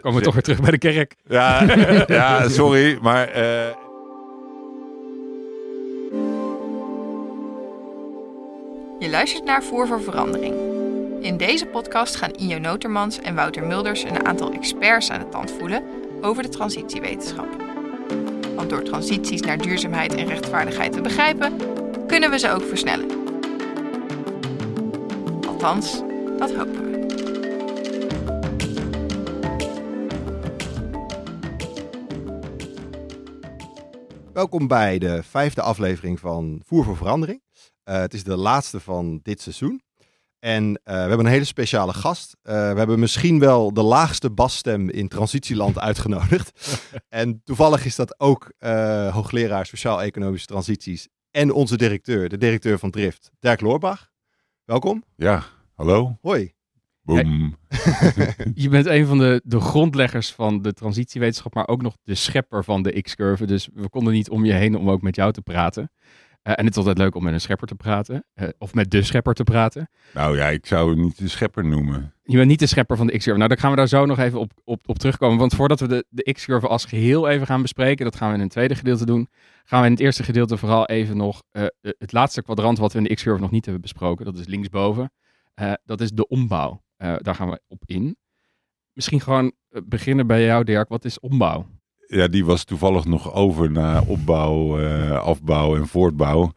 Komen we toch weer terug bij de kerk. Ja, ja sorry, maar... eh, Je luistert naar Voer voor Verandering. In deze podcast gaan Io Notermans en Wouter Mulders een aantal experts aan de tand voelen over de transitiewetenschap. Want door transities naar duurzaamheid en rechtvaardigheid te begrijpen, kunnen we ze ook versnellen. Althans, dat hopen we. Welkom bij de vijfde aflevering van Voer voor Verandering. Eh, het is de laatste van dit seizoen. En eh, we hebben een hele speciale gast. Eh, we hebben misschien wel de laagste basstem in transitieland uitgenodigd. en toevallig is dat ook hoogleraar sociaal-economische transities en onze directeur, de directeur van Drift, Dirk Loorbach. Welkom. ja, hallo? Hoi. Boom. Je bent een van de, de grondleggers van de transitiewetenschap, maar ook nog de schepper van de X-curve. Dus we konden niet om je heen om ook met jou te praten. Eh, en het is altijd leuk om met een schepper te praten. eh, of met de schepper te praten. Nou ja, ik zou het niet de schepper noemen. Je bent niet de schepper van de X-curve. Nou, daar gaan we daar zo nog even op, op, op terugkomen. Want voordat we de, de X-curve als geheel even gaan bespreken, dat gaan we in een tweede gedeelte doen, gaan we in het eerste gedeelte vooral even nog eh, het laatste kwadrant wat we in de X-curve nog niet hebben besproken. Dat is linksboven. Dat is de ombouw. Eh, daar gaan we op in. Misschien gewoon eh, beginnen bij jou, Dirk. Wat is ombouw? Ja, die was toevallig nog over naar opbouw, eh, afbouw en voortbouw.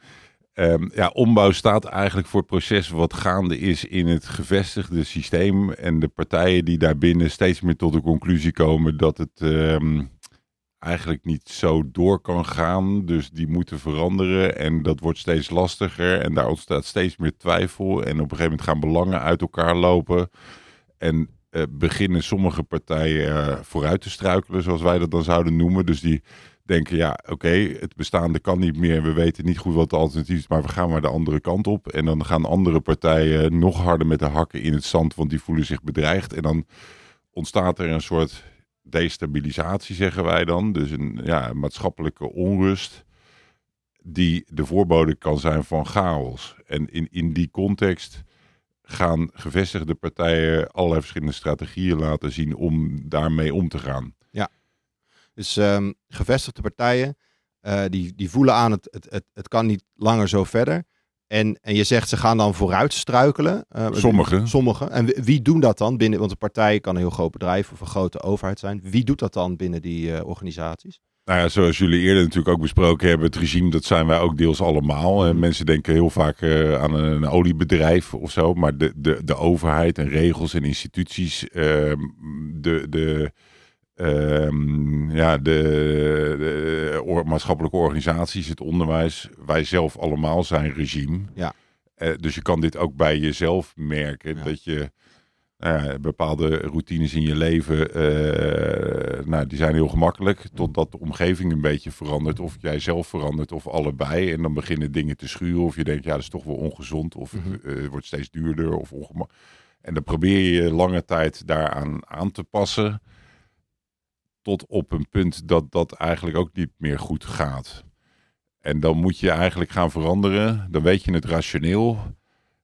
Ehm, ja, ombouw staat eigenlijk voor het proces wat gaande is in het gevestigde systeem. En de partijen die daarbinnen steeds meer tot de conclusie komen dat het ehm, eigenlijk niet zo door kan gaan. Dus die moeten veranderen en dat wordt steeds lastiger. En daar ontstaat steeds meer twijfel. En op een gegeven moment gaan belangen uit elkaar lopen. En eh, beginnen sommige partijen eh, vooruit te struikelen, zoals wij dat dan zouden noemen. Dus die denken, ja, oké, het bestaande kan niet meer. We weten niet goed wat de alternatief is, maar we gaan maar de andere kant op. En dan gaan andere partijen nog harder met de hakken in het zand, want die voelen zich bedreigd. En dan ontstaat er een soort destabilisatie, zeggen wij dan. Dus een ja, maatschappelijke onrust die de voorbode kan zijn van chaos. En in, in die context gaan gevestigde partijen allerlei verschillende strategieën laten zien om daarmee om te gaan. Dus ehm, gevestigde partijen, eh, die, die voelen aan het, het, het, het kan niet langer zo verder. En, en je zegt ze gaan dan vooruit struikelen. Eh, Sommigen. Sommigen. En wie, wie doen dat dan binnen? Want een partij kan een heel groot bedrijf of een grote overheid zijn. Wie doet dat dan binnen die eh, organisaties? Nou ja, zoals jullie eerder natuurlijk ook besproken hebben, het regime, dat zijn wij ook deels allemaal. En mensen denken heel vaak eh, aan een, oliebedrijf of zo, maar de, de, de overheid en regels en instituties, ehm, de, de, ehm, ja, de, de or- maatschappelijke organisaties, het onderwijs, wij zelf allemaal zijn regime. Ja. Eh, dus je kan dit ook bij jezelf merken, Ja. dat je nou bepaalde routines in je leven, eh, nou, die zijn heel gemakkelijk. Totdat de omgeving een beetje verandert. Of jij zelf verandert of allebei. En dan beginnen dingen te schuren. Of je denkt, ja, dat is toch wel ongezond. Of Mhm. eh, het wordt steeds duurder. Of ongema- en dan probeer je lange tijd daaraan aan te passen. Tot op een punt dat dat eigenlijk ook niet meer goed gaat. En dan moet je eigenlijk gaan veranderen. Dan weet je het rationeel.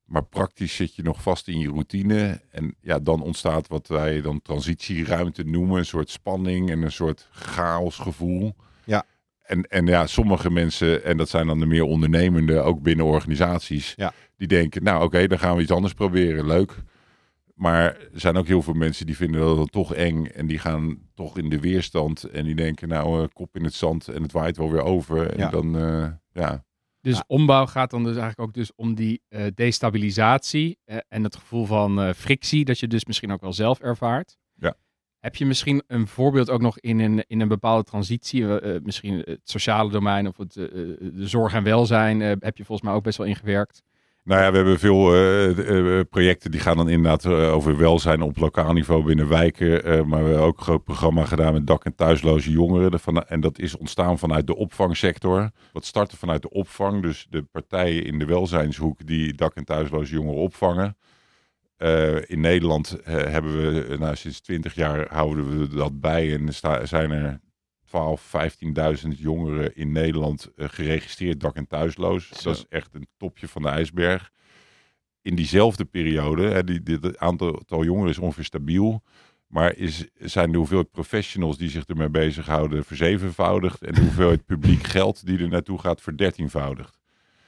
Maar praktisch zit je nog vast in je routine. En ja, dan ontstaat wat wij dan transitieruimte noemen. Een soort spanning en een soort chaosgevoel. Ja. En, en ja, sommige mensen, en dat zijn dan de meer ondernemende, ook binnen organisaties, Ja. die denken, nou oké, dan gaan we iets anders proberen. Leuk. Maar er zijn ook heel veel mensen die vinden dat dan toch eng. En die gaan toch in de weerstand. En die denken, nou, eh, kop in het zand en het waait wel weer over. En Ja. dan, eh, ja, Dus Ja. ombouw gaat dan dus eigenlijk ook dus om die eh, destabilisatie eh, en het gevoel van eh, frictie, dat je dus misschien ook wel zelf ervaart. Ja. Heb je misschien een voorbeeld ook nog in een, in een bepaalde transitie, misschien het sociale domein of het, de zorg en welzijn, eh, heb je volgens mij ook best wel ingewerkt. Nou ja, we hebben veel eh, eh, projecten die gaan dan inderdaad eh, over welzijn op lokaal niveau binnen wijken. maar we hebben ook een groot programma gedaan met dak- en thuisloze jongeren. En dat is ontstaan vanuit de opvangsector. Wat startte vanuit de opvang. Dus de partijen in de welzijnshoek die dak- en thuisloze jongeren opvangen. In Nederland hebben we nou, sinds 20 jaar houden we dat bij. En zijn er 12, 15.000 jongeren in Nederland eh, geregistreerd dak- en thuisloos. Zo. Dat is echt een topje van de ijsberg. In diezelfde periode, hè, die, die, het aantal, aantal jongeren is ongeveer stabiel. Maar is, zijn de hoeveelheid professionals die zich ermee bezighouden verzevenvoudigd en de hoeveelheid publiek geld die er naartoe gaat verdertienvoudigd.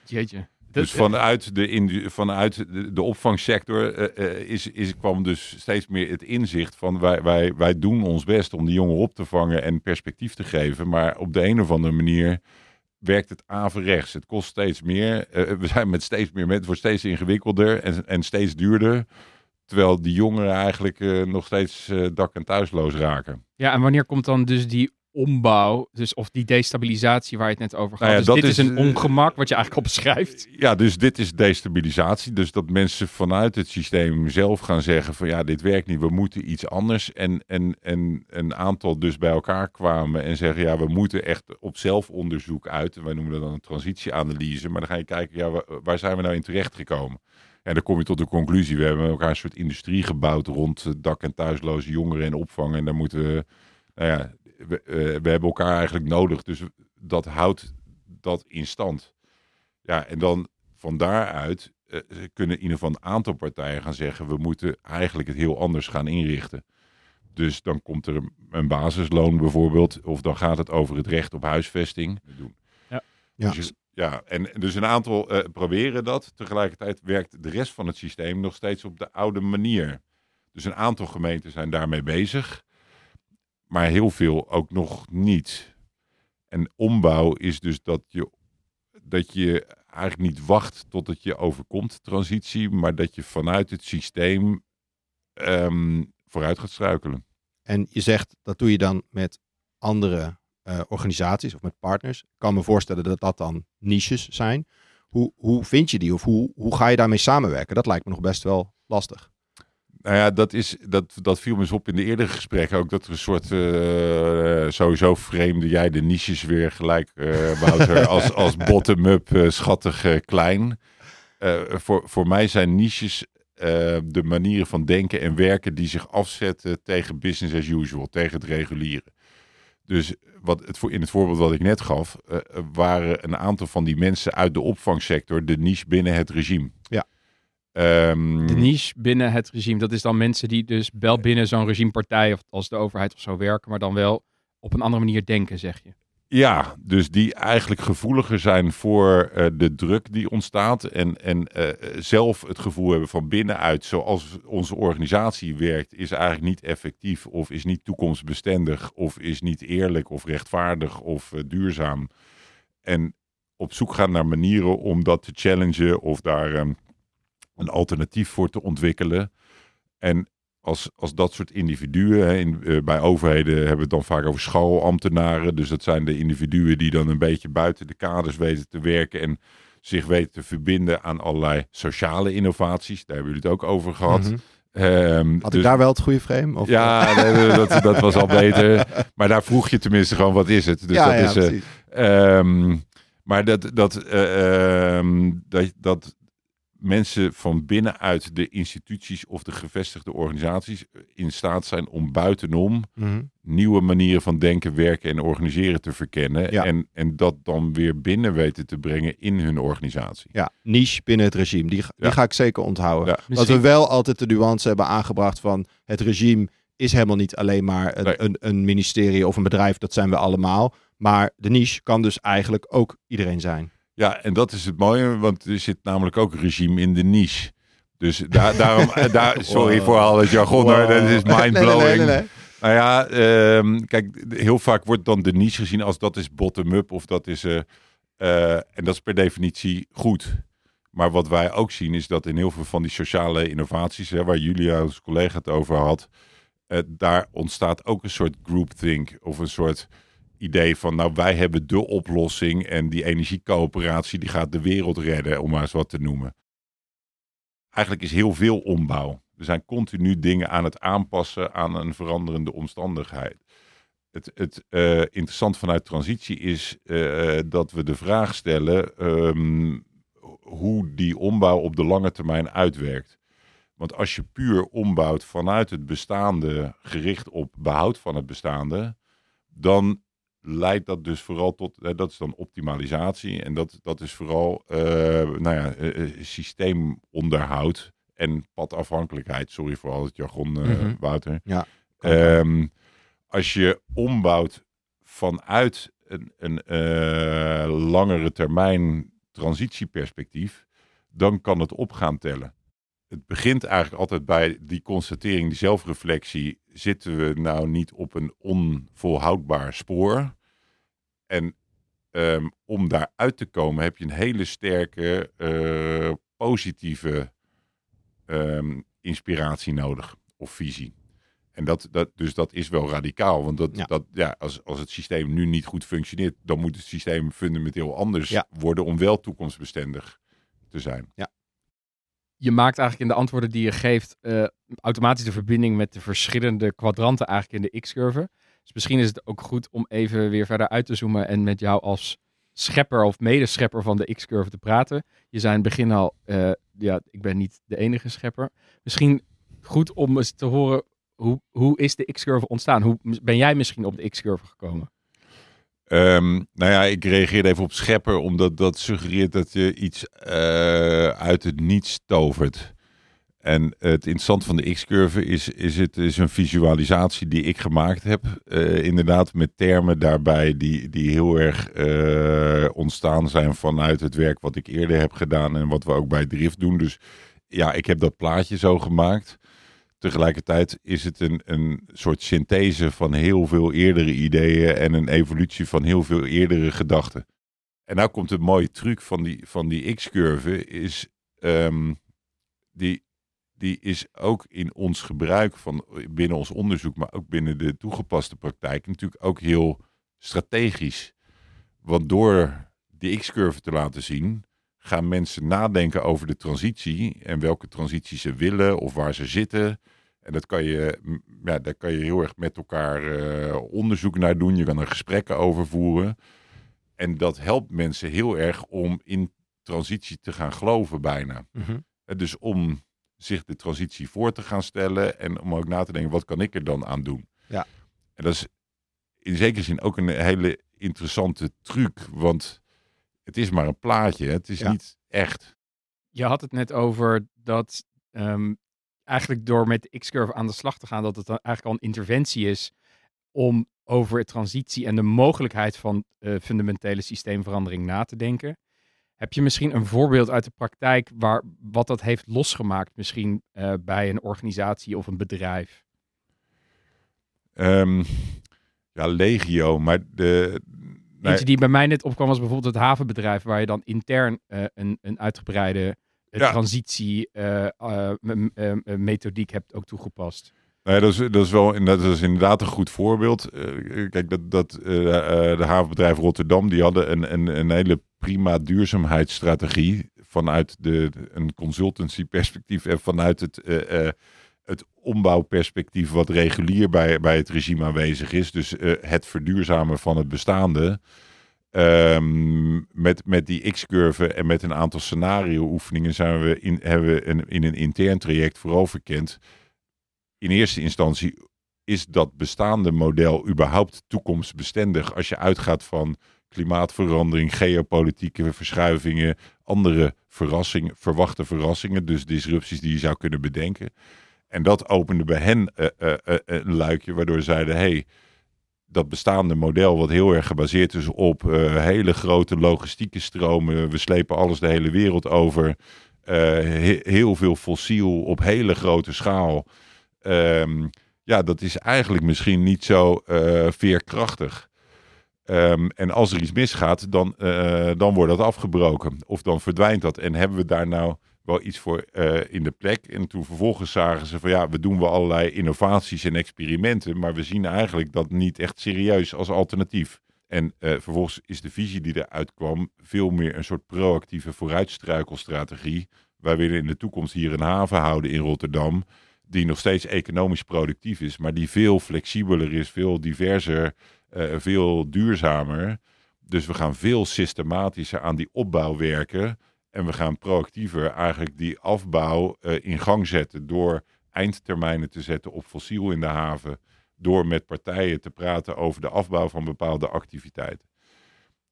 Jeetje. Dus vanuit de, in, vanuit de, opvangsector eh, eh, is, is, kwam dus steeds meer het inzicht van wij, wij, wij doen ons best om die jongeren op te vangen en perspectief te geven. Maar op de een of andere manier werkt het averechts. Het kost steeds meer. Eh, we zijn met steeds meer met, het wordt steeds ingewikkelder en, en steeds duurder. Terwijl die jongeren eigenlijk nog steeds dak- en thuisloos raken. Ja, en wanneer komt dan dus die ombouw, dus of die destabilisatie waar je het net over gaat. Nou ja, dus dat dit is, is, een eh, ongemak wat je eigenlijk opschrijft. Ja, dus dit is destabilisatie. Dus dat mensen vanuit het systeem zelf gaan zeggen van ja, dit werkt niet, we moeten iets anders. En, en, en een aantal dus bij elkaar kwamen en zeggen ja, we moeten echt op zelfonderzoek uit. Wij noemen dat dan een transitieanalyse. Maar dan ga je kijken, ja, waar, zijn we nou in terecht gekomen? En dan kom je tot de conclusie, we hebben elkaar een soort industrie gebouwd rond dak- en thuisloze jongeren en opvang. En daar moeten we, nou ja, we, eh, we hebben elkaar eigenlijk nodig. Dus dat houdt dat in stand. Ja, en dan van daaruit uh, kunnen in ieder geval een aantal partijen gaan zeggen: we moeten eigenlijk het heel anders gaan inrichten. Dus dan komt er een basisloon bijvoorbeeld, of dan gaat het over het recht op huisvesting. Doen. Ja. Ja. Dus, ja, en dus een aantal uh, proberen dat. Tegelijkertijd werkt de rest van het systeem nog steeds op de oude manier. Dus een aantal gemeenten zijn daarmee bezig maar heel veel ook nog niet. En ombouw is dus dat je, dat je eigenlijk niet wacht tot het je overkomt, transitie, maar dat je vanuit het systeem um, vooruit gaat struikelen. En je zegt dat doe je dan met andere uh, organisaties of met partners. Ik kan me voorstellen dat dat dan niches zijn. Hoe, hoe vind je die of hoe, hoe ga je daarmee samenwerken? Dat lijkt me nog best wel lastig. Nou ja, dat, is, dat, dat viel me eens op in de eerdere gesprekken ook. Dat er een soort, uh, sowieso vreemde jij de niches weer gelijk, uh, Wouter, als, als bottom-up uh, schattig klein. voor, voor mij zijn niches de manieren van denken en werken die zich afzetten tegen business as usual, tegen het regulieren. Dus wat het, in het voorbeeld wat ik net gaf, waren een aantal van die mensen uit de opvangsector de niche binnen het regime. Um, de niche binnen het regime, dat is dan mensen die dus wel binnen zo'n regimepartij of als de overheid of zo werken, maar dan wel op een andere manier denken, zeg je. Ja, dus die eigenlijk gevoeliger zijn voor uh, de druk die ontstaat en, en uh, zelf het gevoel hebben van binnenuit, zoals onze organisatie werkt, is eigenlijk niet effectief of is niet toekomstbestendig of is niet eerlijk of rechtvaardig of uh, duurzaam. En op zoek gaan naar manieren om dat te challengen of daar um, een alternatief voor te ontwikkelen. En als, als dat soort individuen, hè, in, uh, bij overheden hebben we het dan vaak over schoolambtenaren. Dus dat zijn de individuen die dan een beetje buiten de kaders weten te werken en zich weten te verbinden aan allerlei sociale innovaties. Daar hebben jullie het ook over gehad. Mhm. Um, Had ik daar wel het goede frame? Of ja, nee, dat, dat was al beter. Maar daar vroeg je tenminste gewoon, wat is het? Dus ja, dat ja, is, uh, um, maar dat, dat, uh, um, dat, dat, mensen van binnenuit de instituties of de gevestigde organisaties in staat zijn om buitenom mm -hmm. nieuwe manieren van denken, werken en organiseren te verkennen. Ja. En, en dat dan weer binnen weten te brengen in hun organisatie. Ja, niche binnen het regime. Die, die Ja. ga ik zeker onthouden. Ja. Dat we wel altijd de nuance hebben aangebracht van het regime is helemaal niet alleen maar een, Nee. een, een ministerie of een bedrijf. Dat zijn we allemaal. Maar de niche kan dus eigenlijk ook iedereen zijn. Ja, en dat is het mooie, want er zit namelijk ook regime in de niche. Dus daar, daarom, eh, daar, sorry Wow. voor al het jargon, hoor, dat is mindblowing. nee, nee, nee. Nou ja, ehm, kijk, heel vaak wordt dan de niche gezien als dat is bottom-up of dat is... eh, eh, en dat is per definitie goed. Maar wat wij ook zien is dat in heel veel van die sociale innovaties, hè, waar Julia als collega het over had, daar ontstaat ook een soort groupthink of een soort idee van, nou wij hebben de oplossing en die energiecoöperatie die gaat de wereld redden, om maar eens wat te noemen. Eigenlijk is heel veel ombouw. We zijn continu dingen aan het aanpassen aan een veranderende omstandigheid. Het, het eh, interessant vanuit transitie is eh, dat we de vraag stellen ehm, hoe die ombouw op de lange termijn uitwerkt. Want als je puur ombouwt vanuit het bestaande, gericht op behoud van het bestaande, dan leidt dat dus vooral tot, hè, dat is dan optimalisatie. En dat, dat is vooral, eh, nou ja, eh, eh, systeemonderhoud en padafhankelijkheid. Sorry voor al het jargon, Mhm. Wouter. Ja. Ehm, als je ombouwt vanuit een, een langere termijn transitieperspectief, dan kan het op gaan tellen. Het begint eigenlijk altijd bij die constatering, die zelfreflectie. Zitten we nou niet op een onvolhoudbaar spoor? En um, om daaruit te komen heb je een hele sterke uh, positieve um, inspiratie nodig of visie. En dat, dat, dus dat is wel radicaal. Want dat, ja. Dat, ja, als, als het systeem nu niet goed functioneert, dan moet het systeem fundamenteel anders ja. worden om wel toekomstbestendig te zijn. Ja. Je maakt eigenlijk in de antwoorden die je geeft uh, automatisch de verbinding met de verschillende kwadranten eigenlijk in de X-curve. Dus misschien is het ook goed om even weer verder uit te zoomen en met jou als schepper of medeschepper van de X-curve te praten. Je zei in het begin al, uh, ja, ik ben niet de enige schepper. Misschien goed om eens te horen, hoe, hoe is de X-curve ontstaan? Hoe ben jij misschien op de X-curve gekomen? Um, nou ja, ik reageerde even op schepper, omdat dat suggereert dat je iets uh, uit het niets tovert. En het interessante van de X-curve is, is het is een visualisatie die ik gemaakt heb. Uh, inderdaad, met termen daarbij die, die heel erg uh, ontstaan zijn vanuit het werk wat ik eerder heb gedaan en wat we ook bij Drift doen. Dus ja, ik heb dat plaatje zo gemaakt. Tegelijkertijd is het een, een soort synthese van heel veel eerdere ideeën en een evolutie van heel veel eerdere gedachten. En nou komt een mooie truc van die, van die X-curve, is um, die, die is ook in ons gebruik van binnen ons onderzoek, maar ook binnen de toegepaste praktijk natuurlijk ook heel strategisch. Want door die X-curve te laten zien, gaan mensen nadenken over de transitie en welke transitie ze willen of waar ze zitten. En dat kan je, ja, daar kan je heel erg met elkaar uh, onderzoek naar doen. Je kan er gesprekken over voeren. En dat helpt mensen heel erg om in transitie te gaan geloven bijna. Mm -hmm. Dus om zich de transitie voor te gaan stellen en om ook na te denken, wat kan ik er dan aan doen? Ja. En dat is in zekere zin ook een hele interessante truc, want het is maar een plaatje, het is ja. niet echt. Je had het net over dat um, eigenlijk door met de X-curve aan de slag te gaan, dat het dan eigenlijk al een interventie is om over transitie en de mogelijkheid van uh, fundamentele systeemverandering na te denken. Heb je misschien een voorbeeld uit de praktijk waar wat dat heeft losgemaakt, misschien uh, bij een organisatie of een bedrijf? Um, ja, legio, maar de. Nee. Eentje die bij mij net opkwam was bijvoorbeeld het havenbedrijf, waar je dan intern uh, een, een uitgebreide ja. transitie uh, methodiek hebt ook toegepast. Nee, dat is, dat is wel dat is inderdaad een goed voorbeeld. Uh, kijk, dat, dat uh, de havenbedrijf Rotterdam, die hadden een, een, een hele prima duurzaamheidsstrategie vanuit de, een consultancy perspectief en vanuit het, uh, het ombouwperspectief wat regulier bij, bij het regime aanwezig is. Dus het verduurzamen van het bestaande. Um, met, met die X-curve en met een aantal scenario-oefeningen zijn we in, hebben we een, in een intern traject vooral verkend. In eerste instantie is dat bestaande model überhaupt toekomstbestendig als je uitgaat van klimaatverandering, geopolitieke verschuivingen, andere verrassingen, verwachte verrassingen, dus disrupties die je zou kunnen bedenken. En dat opende bij hen uh, uh, uh, een luikje, waardoor ze zeiden: hey, dat bestaande model, wat heel erg gebaseerd is op hele grote logistieke stromen, we slepen alles de hele wereld over, he heel veel fossiel op hele grote schaal. Um, ja, dat is eigenlijk misschien niet zo veerkrachtig. Um, en als er iets misgaat, dan, uh, dan wordt dat afgebroken. Of dan verdwijnt dat. En hebben we daar nou wel iets voor uh, in de plek? En toen vervolgens zagen ze van ja, we doen wel allerlei innovaties en experimenten. Maar we zien eigenlijk dat niet echt serieus als alternatief. En uh, vervolgens is de visie die eruit kwam veel meer een soort proactieve vooruitstruikelstrategie. Wij willen in de toekomst hier een haven houden in Rotterdam. Die nog steeds economisch productief is, maar die veel flexibeler is, veel diverser uh, veel duurzamer. Dus we gaan veel systematischer aan die opbouw werken. En we gaan proactiever eigenlijk die afbouw uh, in gang zetten door eindtermijnen te zetten op fossiel in de haven. Door met partijen te praten over de afbouw van bepaalde activiteiten.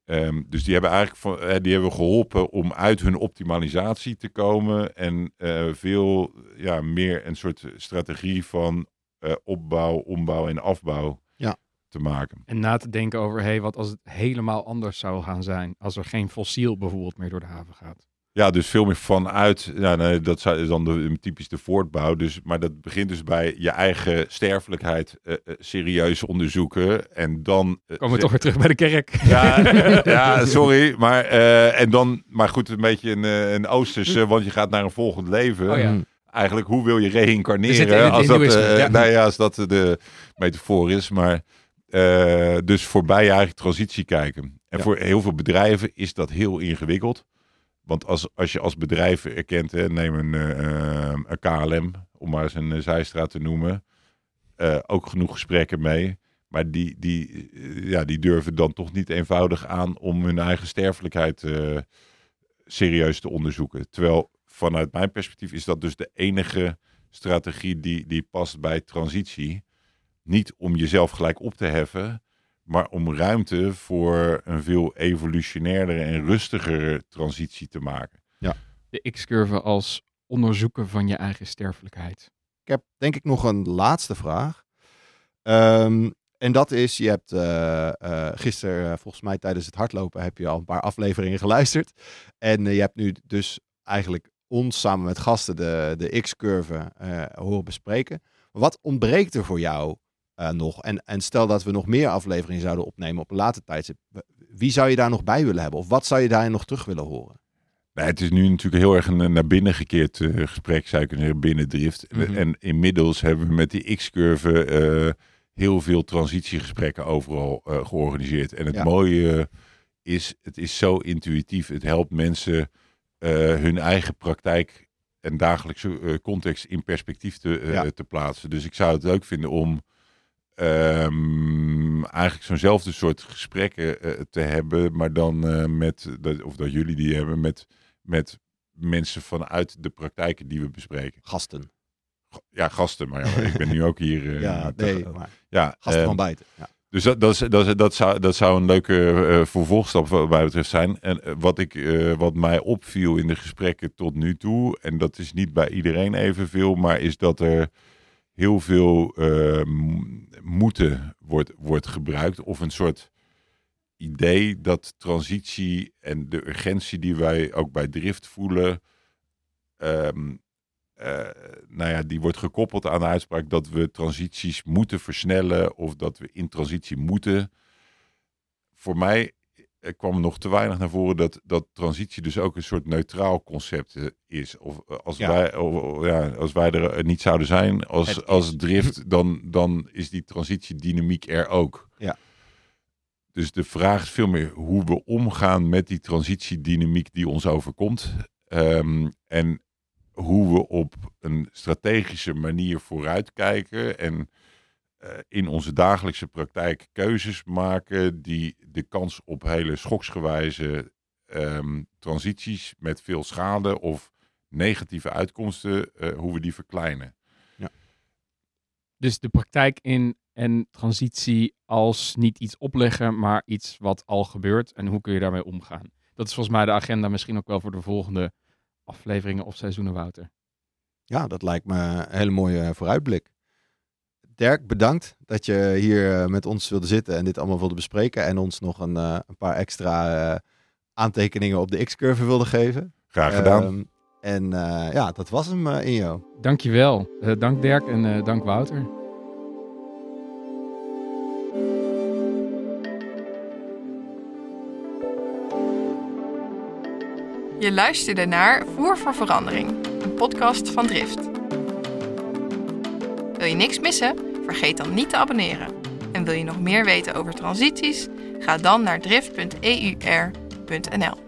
Um, dus die hebben eigenlijk uh, die hebben geholpen om uit hun optimalisatie te komen en veel ja, meer een soort strategie van eh, opbouw, ombouw en afbouw Ja. Te maken. En na te denken over, hey, wat als het helemaal anders zou gaan zijn. Als er geen fossiel bijvoorbeeld meer door de haven gaat. Ja, dus veel meer vanuit, ja, nee, dat zou- is dan de, typisch de voortbouw. Dus, maar dat begint dus bij je eigen sterfelijkheid eh, eh, serieus onderzoeken. En dan... eh, Komen we toch weer terug bij de kerk. Ja, ja sorry. Maar, eh, en dan, maar goed, een beetje een, een Oosterse, want je gaat naar een volgend leven. Oh ja. Mm. Eigenlijk, hoe wil je reïncarneren? Als dat, eh, ja. Nou ja, als dat de metafoor is. Maar eh, dus voorbij je eigen transitie kijken. En Ja. voor heel veel bedrijven is dat heel ingewikkeld. Want als, als je als bedrijf erkent, hè, neem een, eh, een KLM, om maar eens een eh, zijstraat te noemen. ook genoeg gesprekken mee. Maar die, die, ja, die durven dan toch niet eenvoudig aan om hun eigen sterfelijkheid serieus te onderzoeken. Terwijl vanuit mijn perspectief is dat dus de enige strategie die, die past bij transitie. Niet om jezelf gelijk op te heffen, maar om ruimte voor een veel evolutionairdere en rustigere transitie te maken. De X-curve als onderzoeken van je eigen sterfelijkheid. Ik heb denk ik nog een laatste vraag. Ehm, en dat is, je hebt eh eh, gisteren, eh, volgens mij tijdens het hardlopen, heb je al een paar afleveringen geluisterd. En je hebt nu dus eigenlijk ons samen met gasten de, de X-curve eh, horen bespreken. Wat ontbreekt er voor jou eh, nog? En, en stel dat we nog meer afleveringen zouden opnemen op een later tijdstip. Wie zou je daar nog bij willen hebben? Of wat zou je daarin nog terug willen horen? Nou, het is nu natuurlijk heel erg een naar binnen gekeerd eh, gesprek, zou je kunnen zeggen, binnendrift. Mhm. En inmiddels hebben we met die X-curve eh, heel veel transitiegesprekken overal georganiseerd. En het Ja. mooie is, het is zo intuïtief. Het helpt mensen hun eigen praktijk en dagelijkse context in perspectief te, Ja. te plaatsen. Dus ik zou het leuk vinden om ehm, eigenlijk zo'nzelfde soort gesprekken eh, te hebben, maar dan eh, met, dat, of dat jullie die hebben, met, met mensen vanuit de praktijken die we bespreken. Gasten. Ja, gasten, maar ja, ik ben nu ook hier. eh, ja, te- nee, maar ja, gasten eh, van buiten. Ja. dus dat, dat, dat, zou, dat zou een leuke vervolgstap wat mij betreft zijn. En wat, ik, wat mij opviel in de gesprekken tot nu toe, en dat is niet bij iedereen evenveel, maar is dat er heel veel eh, m- moeten wordt, wordt gebruikt. Of een soort idee dat transitie en de urgentie die wij ook bij drift voelen, ehm, eh, nou ja, die wordt gekoppeld aan de uitspraak dat we transities moeten versnellen of dat we in transitie moeten. Voor mij eh, kwam nog te weinig naar voren dat, dat transitie dus ook een soort neutraal concept eh, is. Of eh, als, Ja. wij, of, ja, als wij er eh, niet zouden zijn als, als drift, dan, dan is die transitiedynamiek er ook. Ja. Dus de vraag is veel meer hoe we omgaan met die transitiedynamiek die ons overkomt. Ehm, en hoe we op een strategische manier vooruitkijken en in onze dagelijkse praktijk keuzes maken die de kans op hele schoksgewijze ehm, transities met veel schade of negatieve uitkomsten, eh, hoe we die verkleinen. Dus de praktijk in en transitie als niet iets opleggen, maar iets wat al gebeurt. En hoe kun je daarmee omgaan? Dat is volgens mij de agenda misschien ook wel voor de volgende afleveringen of seizoenen, Wouter. Ja, dat lijkt me een hele mooie vooruitblik. Dirk, bedankt dat je hier eh, met ons wilde zitten en dit allemaal wilde bespreken. En ons nog een, eh, een paar extra eh, aantekeningen op de X-curve wilde geven. Graag gedaan. Ehm, en eh, ja, dat was hem in jou. Dankjewel. Eh dank Dirk en eh, dank Wouter. Je luisterde naar Voer voor Verandering, een podcast van Drift. Wil je niks missen? Vergeet dan niet te abonneren. En wil je nog meer weten over transities? Ga dan naar drift.eur.nl.